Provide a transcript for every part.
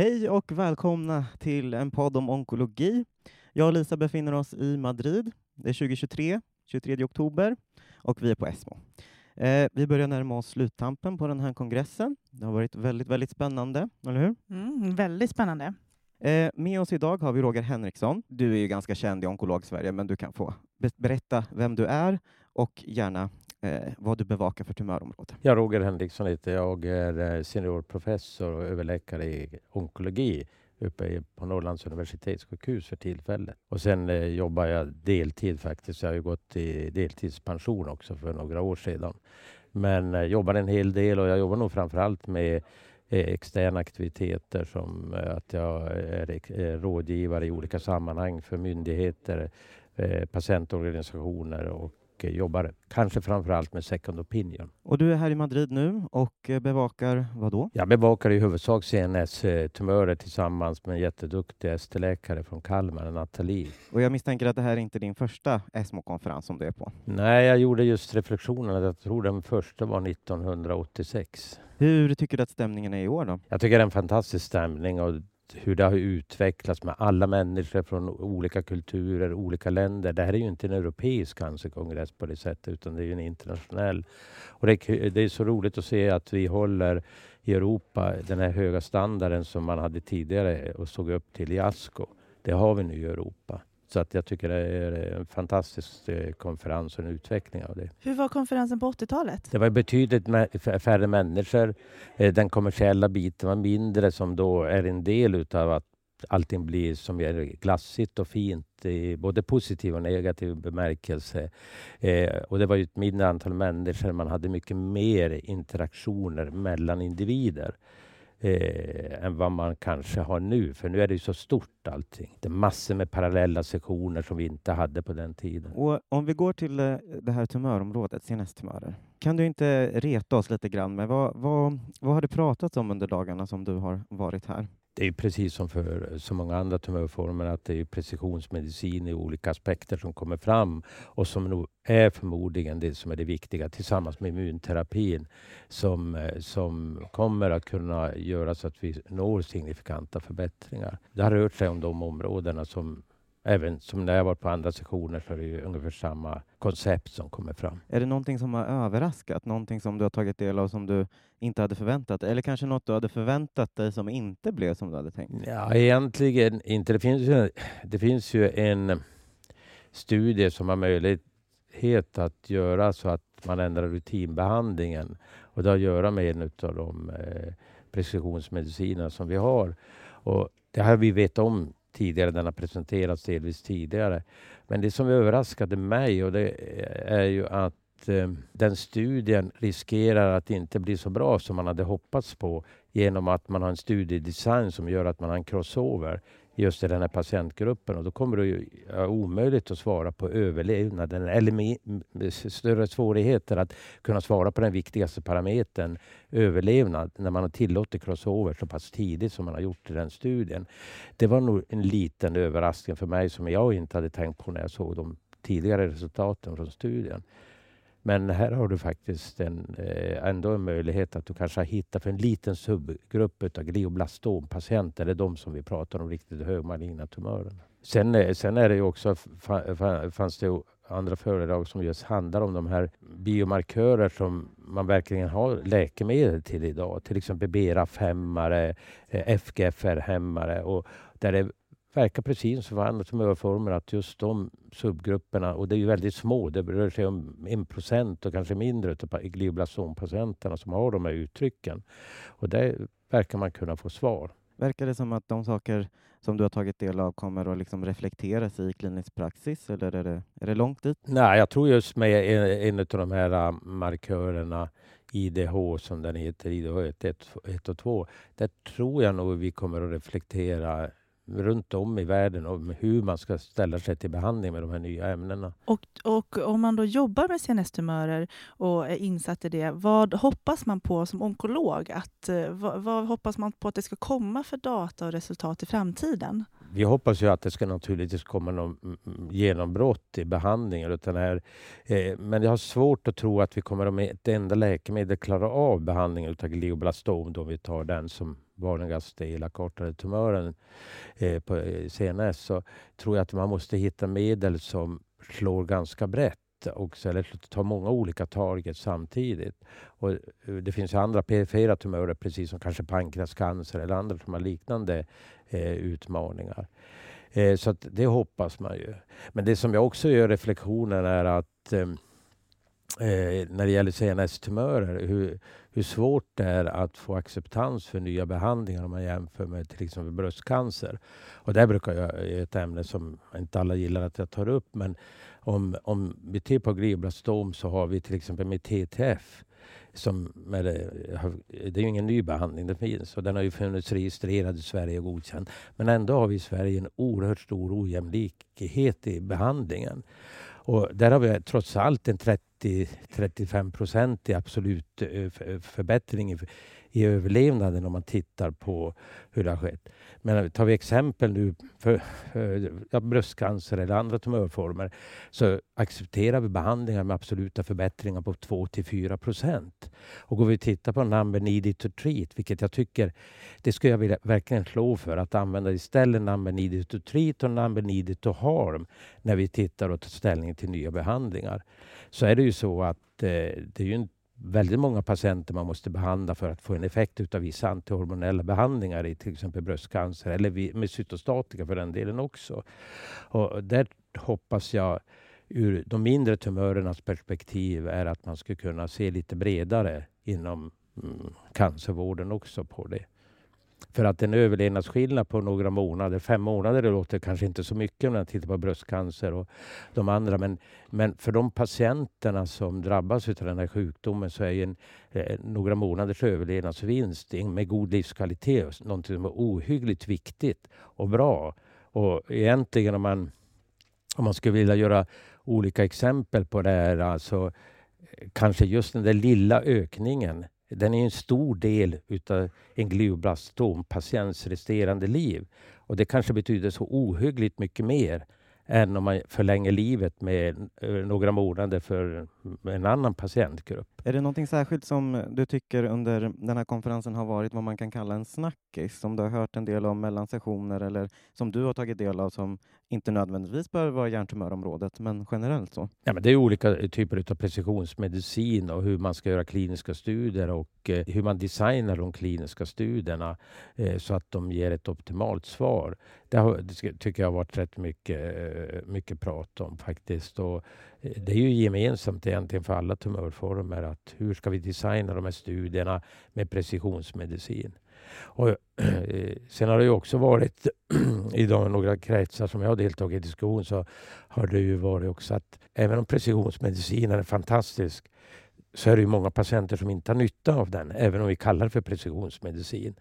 Hej och välkomna till en podd om onkologi. Jag och Lisa befinner oss i Madrid. Det är 2023, 23 oktober, och vi är på ESMO. Eh, vi börjar närma oss sluttampen på den här kongressen. Det har varit väldigt, väldigt spännande, eller hur? Mm, väldigt spännande. Eh, med oss idag har vi Roger Henriksson. Du är ju ganska känd i onkolog-Sverige, men du kan få be berätta vem du är och gärna eh, vad du bevakar för tumörområde. Ja, Roger Henriksson heter jag. är eh, seniorprofessor och överläkare i onkologi uppe på Norrlands universitetssjukhus för tillfället. Och sen eh, jobbar jag deltid faktiskt. Jag har ju gått i deltidspension också för några år sedan. Men eh, jobbar en hel del och jag jobbar nog framförallt med eh, externa aktiviteter som eh, att jag är eh, rådgivare i olika sammanhang för myndigheter, eh, patientorganisationer och jobbar kanske framför allt med second opinion. Och du är här i Madrid nu och bevakar vad då? Jag bevakar i huvudsak CNS-tumörer tillsammans med en jätteduktig ST-läkare från Kalmar, Nathalie. Och jag misstänker att det här är inte din första ESMO-konferens som du är på? Nej, jag gjorde just reflektionen att jag tror den första var 1986. Hur tycker du att stämningen är i år då? Jag tycker det är en fantastisk stämning och hur det har utvecklats med alla människor från olika kulturer, olika länder. Det här är ju inte en europeisk cancerkongress på det sättet, utan det är en internationell. Och det är, det är så roligt att se att vi håller i Europa den här höga standarden som man hade tidigare och såg upp till i ASCO. Det har vi nu i Europa. Så att jag tycker det är en fantastisk eh, konferens och en utveckling av det. Hur var konferensen på 80-talet? Det var betydligt färre människor. Eh, den kommersiella biten var mindre som då är en del utav att allting blir som är glassigt och fint i både positiv och negativ bemärkelse. Eh, och det var ju ett mindre antal människor. Man hade mycket mer interaktioner mellan individer eh, än vad man kanske har nu. För nu är det ju så stort allting. Det är massor med parallella sektioner som vi inte hade på den tiden. Och om vi går till eh, det här tumörområdet, CNS-tumörer. Kan du inte reta oss lite grann med vad, vad, vad har det pratats om under dagarna som du har varit här? Det är precis som för så många andra tumörformer att det är precisionsmedicin i olika aspekter som kommer fram och som nog är förmodligen det som är det viktiga tillsammans med immunterapin som, eh, som kommer att kunna göra så att vi når signifikanta förbättringar. Det har rört sig om de områdena som Även som när jag varit på andra sessioner så är det ungefär samma koncept som kommer fram. Är det någonting som har överraskat? Någonting som du har tagit del av som du inte hade förväntat Eller kanske något du hade förväntat dig som inte blev som du hade tänkt? Ja, egentligen inte. Det finns ju, det finns ju en studie som har möjlighet att göra så att man ändrar rutinbehandlingen. Och det har att göra med en av de eh, precisionsmediciner som vi har. Och det har vi vetat om tidigare. Den har presenterats delvis tidigare. Men det som överraskade mig och det är ju att eh, den studien riskerar att inte bli så bra som man hade hoppats på genom att man har en studiedesign som gör att man har en crossover just i den här patientgruppen och då kommer det ju vara omöjligt att svara på överlevnaden eller med större svårigheter att kunna svara på den viktigaste parametern överlevnad när man har tillåtit crossover så pass tidigt som man har gjort i den studien. Det var nog en liten överraskning för mig som jag inte hade tänkt på när jag såg de tidigare resultaten från studien. Men här har du faktiskt en, eh, ändå en möjlighet att du kanske har hittat för en liten subgrupp av glioblastompatienter, eller de som vi pratar om, riktigt högmaligna tumörer. Sen, eh, sen är det ju också, fanns det andra föredrag som just handlar om de här biomarkörer som man verkligen har läkemedel till idag. Till exempel BRAF-hämmare, eh, FGFR-hämmare och där det verkar precis som för andra tumörformer att just de subgrupperna, och det är ju väldigt små, det rör sig om en procent och kanske mindre av glioblastompatienterna som har de här uttrycken. Och där verkar man kunna få svar. Verkar det som att de saker som du har tagit del av kommer att liksom reflekteras i klinisk praxis eller är det, är det långt dit? Nej, jag tror just med en, en av de här äh, markörerna IDH som den heter, IDH 1, 1 och 2, där tror jag nog vi kommer att reflektera runt om i världen om hur man ska ställa sig till behandling med de här nya ämnena. Och, och om man då jobbar med CNS-tumörer och är insatt i det, vad hoppas man på som onkolog? Att, eh, vad, vad, hoppas man på att det ska komma för data och resultat i framtiden? Vi hoppas ju att det ska naturligtvis komma någon mm, mm, genombrott i behandlingen. Utan här, eh, men jag har svårt att tro att vi kommer att med ett enda läkemedel klara av behandlingen av glioblastom, då vi tar den som vanligaste elakartade tumören eh, på eh, CNS så tror jag att man måste hitta medel som slår ganska brett också, eller ta många olika targets samtidigt. Och eh, det finns andra perifera tumörer, precis som kanske pankreascancer eller andra som har liknande eh, utmaningar. Eh, så det hoppas man ju. Men det som jag också gör reflektionen är att ehm, eh, när det gäller CNS-tumörer, hur, hur svårt det är att få acceptans för nya behandlingar om man jämför med till exempel bröstcancer. Och det brukar jag är ett ämne som inte alla gillar att jag tar upp. Men om, om vi tittar på glioblastom så har vi till exempel med TTF som är, det är ju ingen ny behandling, det finns och den har ju funnits registrerad i Sverige och godkänd. Men ändå har vi i Sverige en oerhört stor ojämlikhet i behandlingen. Och där har vi trots allt en 30-35 procent i absolut eh, förbättring i överlevnaden om man tittar på hur det har skett. Men tar vi exempel nu för, för ja, bröstcancer eller andra tumörformer så accepterar vi behandlingar med absoluta förbättringar på 2 4 procent. Och går vi och tittar på number needed to treat, vilket jag tycker det skulle jag vilja verkligen slå för att använda istället number needed to treat och number needed to harm när vi tittar och tar ställning till nya behandlingar. Så är det ju så att eh, det är ju inte väldigt många patienter man måste behandla för att få en effekt av vissa antihormonella behandlingar i till exempel bröstcancer eller med cytostatika för den delen också. Och där hoppas jag ur de mindre tumörernas perspektiv är att man ska kunna se lite bredare inom mm, cancervården också på det. För att en överlevnadsskillnad på några månader, fem månader, det låter kanske inte så mycket när man tittar på bröstcancer och de andra. Men, men för de patienterna som drabbas av den här sjukdomen så är en, eh, några månaders överlevnadsvinst med god livskvalitet något som är ohyggligt viktigt och bra. Och egentligen om man, om man skulle vilja göra olika exempel på det här, alltså eh, kanske just den där lilla ökningen den är en stor del utav en glioblastom-patients resterande liv. Och det kanske betyder så ohyggligt mycket mer än om man förlänger livet med eh, några månader för en annan patientgrupp. Är det någonting särskilt som du tycker under den här konferensen har varit vad man kan kalla en snackis, som du har hört en del om mellan sessioner eller som du har tagit del av som inte nödvändigtvis behöver vara hjärntumörområdet, men generellt så? Ja, men det är olika typer av precisionsmedicin och hur man ska göra kliniska studier och eh, hur man designar de kliniska studierna eh, så att de ger ett optimalt svar. Det, har, det tycker jag har varit rätt mycket, eh, mycket prat om faktiskt. Och eh, det är ju gemensamt egentligen för alla tumörformer att hur ska vi designa de här studierna med precisionsmedicin. Och, eh, sen har det ju också varit i de några kretsar som jag har deltagit i diskussion så har det ju varit också att även om precisionsmedicinen är fantastisk så är det ju många patienter som inte har nytta av den, även om vi kallar det för precisionsmedicin.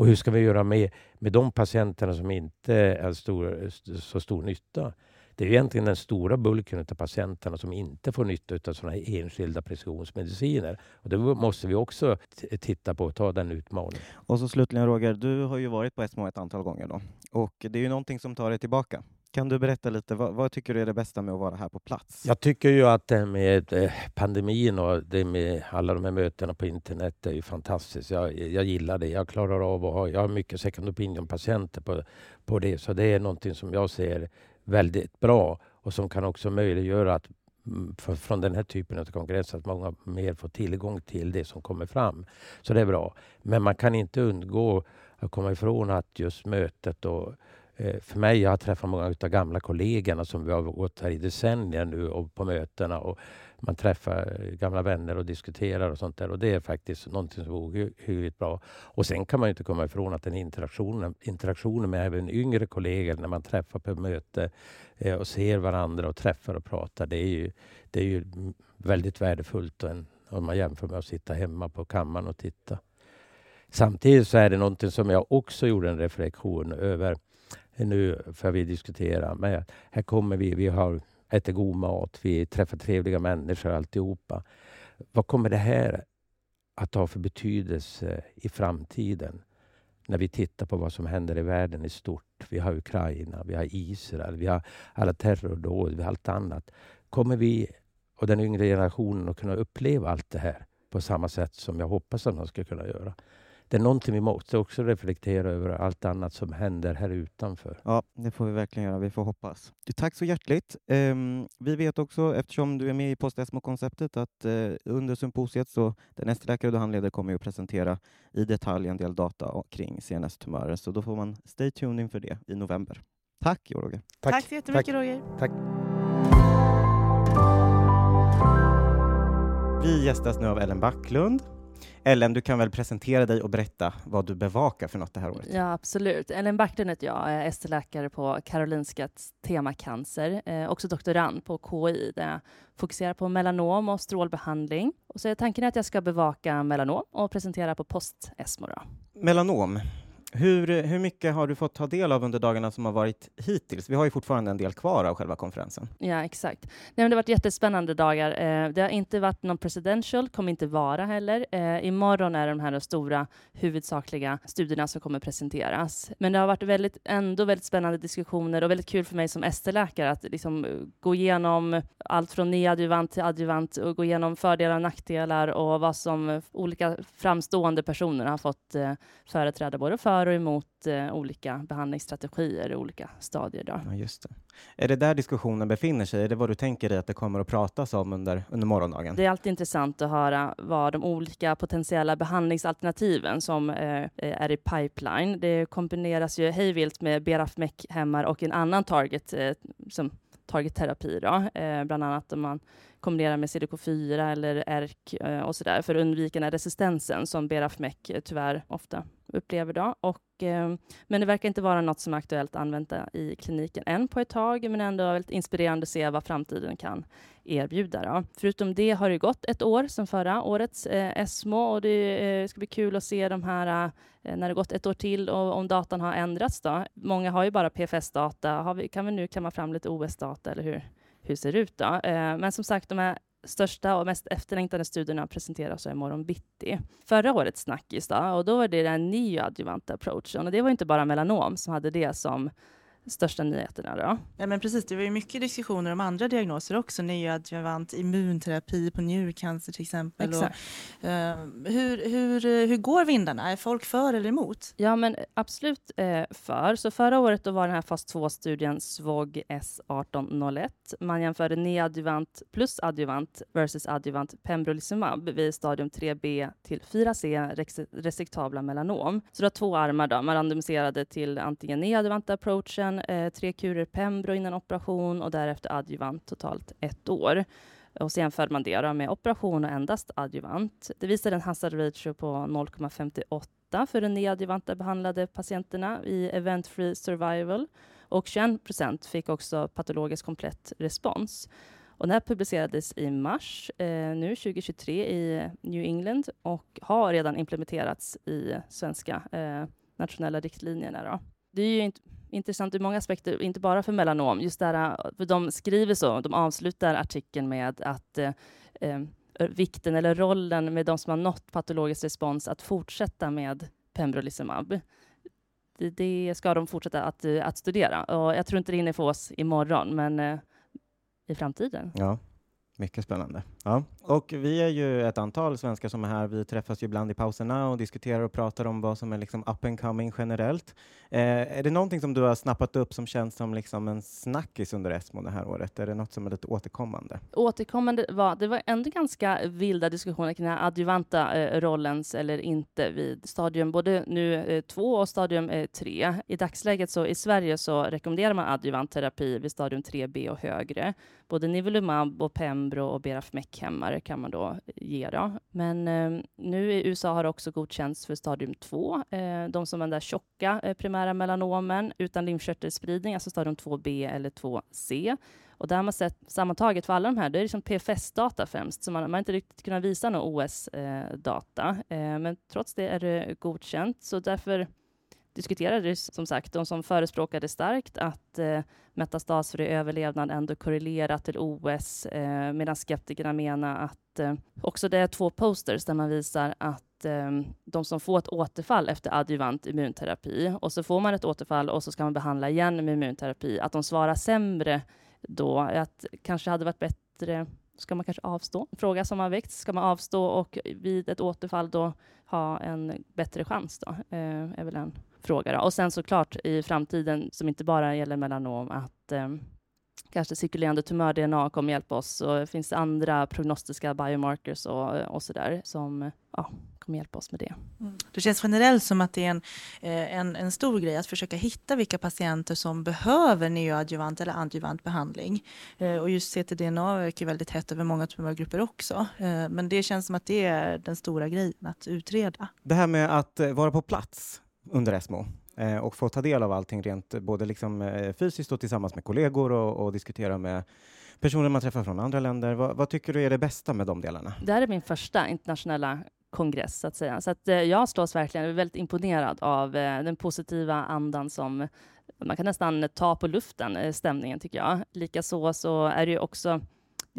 Och hur ska vi göra med, med de patienterna som inte är stor, så stor nytta? Det är egentligen den stora bulken av patienterna som inte får nytta av sådana här enskilda precisionsmediciner. Och det måste vi också titta på och ta den utmaningen. Och så slutligen Roger, du har ju varit på ESMO ett antal gånger då och det är ju någonting som tar dig tillbaka. Kan du berätta lite, vad, vad, tycker du är det bästa med att vara här på plats? Jag tycker ju att det med eh, pandemin och det med alla de här mötena på internet är ju fantastiskt. Jag, jag gillar det. Jag klarar av att ha, jag har mycket second opinion-patienter på, på det, så det är någonting som jag ser väldigt bra och som kan också möjliggöra att mm, för, från den här typen av kongress, att många mer får tillgång till det som kommer fram. Så det är bra. Men man kan inte undgå att komma ifrån att just mötet och Eh, för mig, jag har träffat många av gamla kollegorna som vi har gått här i decennier nu och på mötena och man träffar eh, gamla vänner och diskuterar och sånt där. Och det är faktiskt någonting som är ohyggligt bra. Och sen kan man inte komma ifrån att den interaktionen, interaktionen med även yngre kollegor när man träffar på möte eh, och ser varandra och träffar och pratar. Det är ju, det är ju väldigt värdefullt en, om man jämför med att sitta hemma på kammaren och titta. Samtidigt så är det någonting som jag också gjorde en reflektion över nu får vi diskutera. Men här kommer vi, vi har äter god mat, vi träffar trevliga människor alltihopa. Vad kommer det här att ha för betydelse i framtiden? När vi tittar på vad som händer i världen i stort. Vi har Ukraina, vi har Israel, vi har alla terrordåd, vi har allt annat. Kommer vi och den yngre generationen att kunna uppleva allt det här på samma sätt som jag hoppas att de ska kunna göra? Det är någonting vi måste också reflektera över allt annat som händer här utanför. Ja, det får vi verkligen göra. Vi får hoppas. Tack så hjärtligt. Um, vi vet också, eftersom du är med i Post-ESMO-konceptet, att uh, under symposiet så den ST-läkare du handleder kommer att presentera i detalj en del data kring CNS-tumörer, så då får man stay tuned inför det i november. Tack Roger. Tack, Tack så jättemycket Tack. Roger. Tack. Vi gästas nu av Ellen Backlund. Ellen, du kan väl presentera dig och berätta vad du bevakar för något det här året? Ja, absolut. Ellen Backlund heter jag, jag är ST-läkare på Karolinska tema cancer, eh, också doktorand på KI där jag fokuserar på melanom och strålbehandling. Och så är tanken att jag ska bevaka melanom och presentera på post-ESMO. Melanom, hur, hur mycket har du fått ta del av under dagarna som har varit hittills? Vi har ju fortfarande en del kvar av själva konferensen. Ja, exakt. Nej, men det har varit jättespännande dagar. Eh, det har inte varit någon presidential, kommer inte vara heller. Eh, imorgon är de här stora huvudsakliga studierna som kommer presenteras. Men det har varit väldigt, ändå väldigt spännande diskussioner och väldigt kul för mig som ST-läkare att liksom eh, gå igenom allt från neadjuvant till adjuvant och gå igenom fördelar och nackdelar och vad som eh, olika framstående personer har fått eh, företräda både för för och emot eh, olika behandlingsstrategier i olika stadier. Då. Ja, just det. Är det där diskussionen befinner sig? Är det vad du tänker dig att det kommer att pratas om under, under morgondagen? Det är alltid intressant att höra vad de olika potentiella behandlingsalternativen som eh, är i pipeline. Det kombineras ju hejvilt med BRAF-MEK-hämmar och en annan target eh, som targetterapi, eh, bland annat om man kombinera med CDK4 eller ERK och eh, och sådär för att undvika den här resistensen som BRAF-MEK tyvärr ofta upplever. Då. Och, eh, men det verkar inte vara något som är aktuellt att använda i kliniken än på ett tag, men ändå väldigt inspirerande att se vad framtiden kan erbjuda. Då. Förutom det har det gått ett år sedan förra årets eh, ESMO och det eh, ska bli kul att se de här eh, när det gått ett år till och om datan har ändrats. Då. Många har ju bara PFS-data. kan vi nu kamma fram lite OS-data eller hur, hur ser det ut? Då? Eh, men som sagt, de här största och mest efterlängtade studierna presenteras imorgon bitti. Förra årets snackis då, och då var det den nya adjuvanta approachen och det var inte bara melanom som hade det som största nyheterna. Då. Ja, men precis, det var ju mycket diskussioner om andra diagnoser också, neoadjuvant immunterapi på njurcancer till exempel. Exakt. Och, uh, hur, hur, hur går vindarna? Är folk för eller emot? Ja, men absolut eh, för. Så förra året då var den här fas 2-studien SVOG S1801. Man jämförde neoadjuvant plus adjuvant versus adjuvant pembrolizumab vid stadium 3B till 4C resektabla melanom. Så det var två armar då. Man randomiserade till antingen neoadjuvanta approachen eh, tre kurer Pembro innan operation och därefter adjuvant totalt ett år. Och så jämförde man det med operation och endast adjuvant. Det visade en hazard ratio på 0,58 för de neadjuvanta behandlade patienterna i event-free survival och 21 procent fick också patologisk komplett respons. Och den här publicerades i mars eh, nu 2023 i New England och har redan implementerats i svenska eh, nationella riktlinjerna. Då. Det är ju inte intressant ur många aspekter, inte bara för melanom. Just där, äh, för de skriver så, de avslutar artikeln med att eh, eh, vikten eller rollen med de som har nått patologisk respons att fortsätta med pembrolizumab. Det, det ska de fortsätta att, äh, att studera och jag tror inte det hinner få oss imorgon, men eh, i framtiden. Ja. Mycket spännande. Ja. Och vi är ju ett antal svenskar som är här. Vi träffas ju ibland i pauserna och diskuterar och pratar om vad som är liksom up and coming generellt. Eh, är det någonting som du har snappat upp som känns som liksom en snackis under ESMO det här året? Är det något som är lite återkommande? Återkommande var, det var ändå ganska vilda diskussioner kring den här adjuvanta eh, rollens eller inte vid stadium både nu eh, två och stadium eh, tre. I dagsläget så i Sverige så rekommenderar man adjuvant terapi vid stadium 3B och högre. Både nivolumab och pem Umbro och berafmec-hämmare kan man då ge. Då. Men eh, nu i USA har det också godkänts för stadium 2. Eh, de som har den där tjocka eh, primära melanomen utan lymfkörtelspridning, alltså stadium 2B eller 2C. Och där har man sett sammantaget för alla de här, det är liksom PFS-data främst, så man, man har inte riktigt kunnat visa någon OS-data. Eh, eh, men trots det är det godkänt, så därför diskuterades som sagt, de som förespråkade starkt att eh, metastasfri överlevnad ändå korrelerar till OS, eh, medan skeptikerna menar att eh, också det är två posters där man visar att eh, de som får ett återfall efter adjuvant immunterapi och så får man ett återfall och så ska man behandla igen med immunterapi, att de svarar sämre då, att kanske hade varit bättre ska man kanske avstå? Fråga som har väckts, ska man avstå och vid ett återfall då ha en bättre chans då? Eh, är väl en fråga. Då. Och sen såklart i framtiden, som inte bara gäller melanom, att eh, kanske cirkulerande tumör-DNA kommer hjälpa oss. Och finns det andra prognostiska biomarkers och, och så där som ja, kommer hjälpa oss med det. Mm. Det känns generellt som att det är en, eh, en, en stor grej att försöka hitta vilka patienter som behöver neoadjuvant eller adjuvant behandling. Eh, och just ctDNA verkar väldigt hett över många tumörgrupper också. Eh, men det känns som att det är den stora grejen att utreda. Det här med att vara på plats under ESMO eh, och få ta del av allting rent både liksom eh, fysiskt och tillsammans med kollegor och, och diskutera med personer man träffar från andra länder. Vad, vad, tycker du är det bästa med de delarna? Det här är min första internationella kongress, så att säga. Så att, eh, jag slås verkligen, jag är väldigt imponerad av eh, den positiva andan som man kan nästan ta på luften, eh, stämningen tycker jag. Likaså så är det ju också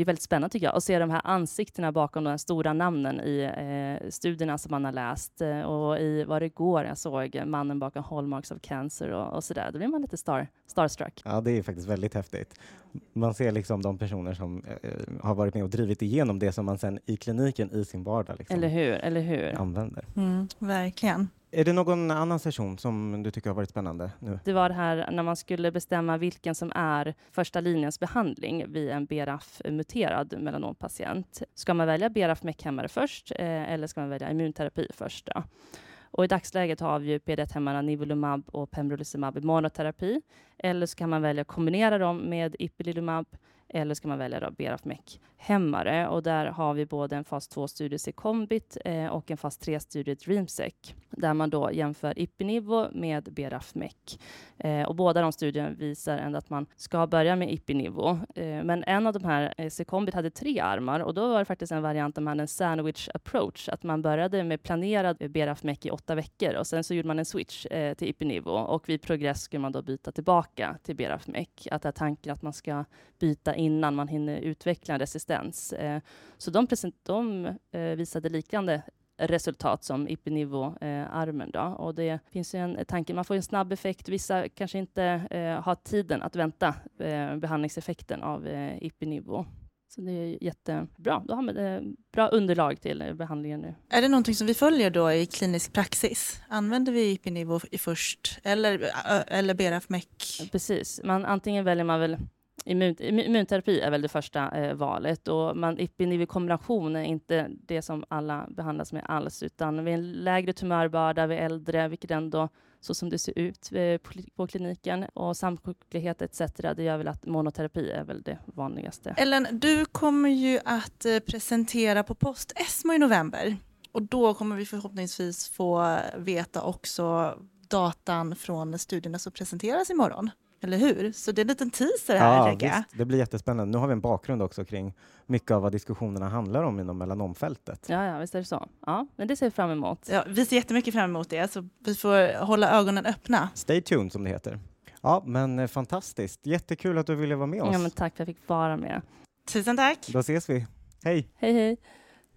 det är väldigt spännande tycker jag att se de här ansiktena bakom de stora namnen i eh, studierna som man har läst eh, och i vad det går jag såg mannen bakom Hallmarks of Cancer och, och så där. Då blir man lite star, starstruck. Ja, det är faktiskt väldigt häftigt. Man ser liksom de personer som eh, har varit med och drivit igenom det som man sen i kliniken i sin vardag liksom eller hur, eller hur? använder. Mm, verkligen. Är det någon annan session som du tycker har varit spännande? nu? Det var det här när man skulle bestämma vilken som är första linjens behandling vid en BRAF-muterad melanompatient. Ska man välja BRAF-MEK-hämmare först eh, eller ska man välja immunterapi först? Då? Och I dagsläget har vi ju PD1-hämmarna Nivolumab och Pembrolizumab i monoterapi. Eller så kan man välja att kombinera dem med Ipilimumab eller ska man välja BRAF-MEK hämmare och där har vi både en fas 2-studie Secombit eh, och en fas 3-studie Dreamsec där man då jämför Ipinivo med BRAF-MEC. Eh, och båda de studierna visar ändå att man ska börja med Ipinivo. Eh, men en av de här, eh, Secombit, hade tre armar och då var det faktiskt en variant där man hade en sandwich approach, att man började med planerad BRAF-MEC i åtta veckor och sen så gjorde man en switch eh, till Ipinivo och vid progress skulle man då byta tillbaka till BRAF-MEC. Att det är tanken att man ska byta innan man hinner utveckla en resistens. Eh, så de, de eh, visade liknande resultat som Ipinivo-armen. Då. Och det finns en tanke, man får en snabb effekt. Vissa kanske inte eh, har tiden att vänta eh, behandlingseffekten av eh, Ipinivo. Så det är jättebra. Då har man eh, bra underlag till behandlingen nu. Är det någonting som vi följer då i klinisk praxis? Använder vi Ipinivo först eller, eller BRAF-MEC? Precis. Man, antingen väljer man väl Immun, immunterapi är väl det första eh, valet och man, ipiniv kombination är inte det som alla behandlas med alls, utan vid en lägre tumörbörda vid äldre, vilket ändå så som det ser ut eh, på, kliniken och samsjuklighet etc. Det gör väl att monoterapi är väl det vanligaste. Ellen, du kommer ju att eh, presentera på Post-ESMO i november och då kommer vi förhoppningsvis få eh, veta också datan från studierna som presenteras imorgon. Eller hur? Så det är en liten teaser här, ja, visst, Det blir jättespännande. Nu har vi en bakgrund också kring mycket av vad diskussionerna handlar om inom melanomfältet. Ja, ja, visst är det så. Ja, men det ser vi fram emot. Ja, vi ser jättemycket fram emot det, så vi får hålla ögonen öppna. Stay tuned, som det heter. Ja, men eh, fantastiskt. Jättekul att du ville vara med oss. Ja, men tack för att jag fick vara med. Tusen tack. Då ses vi. Hej! Hej, hej.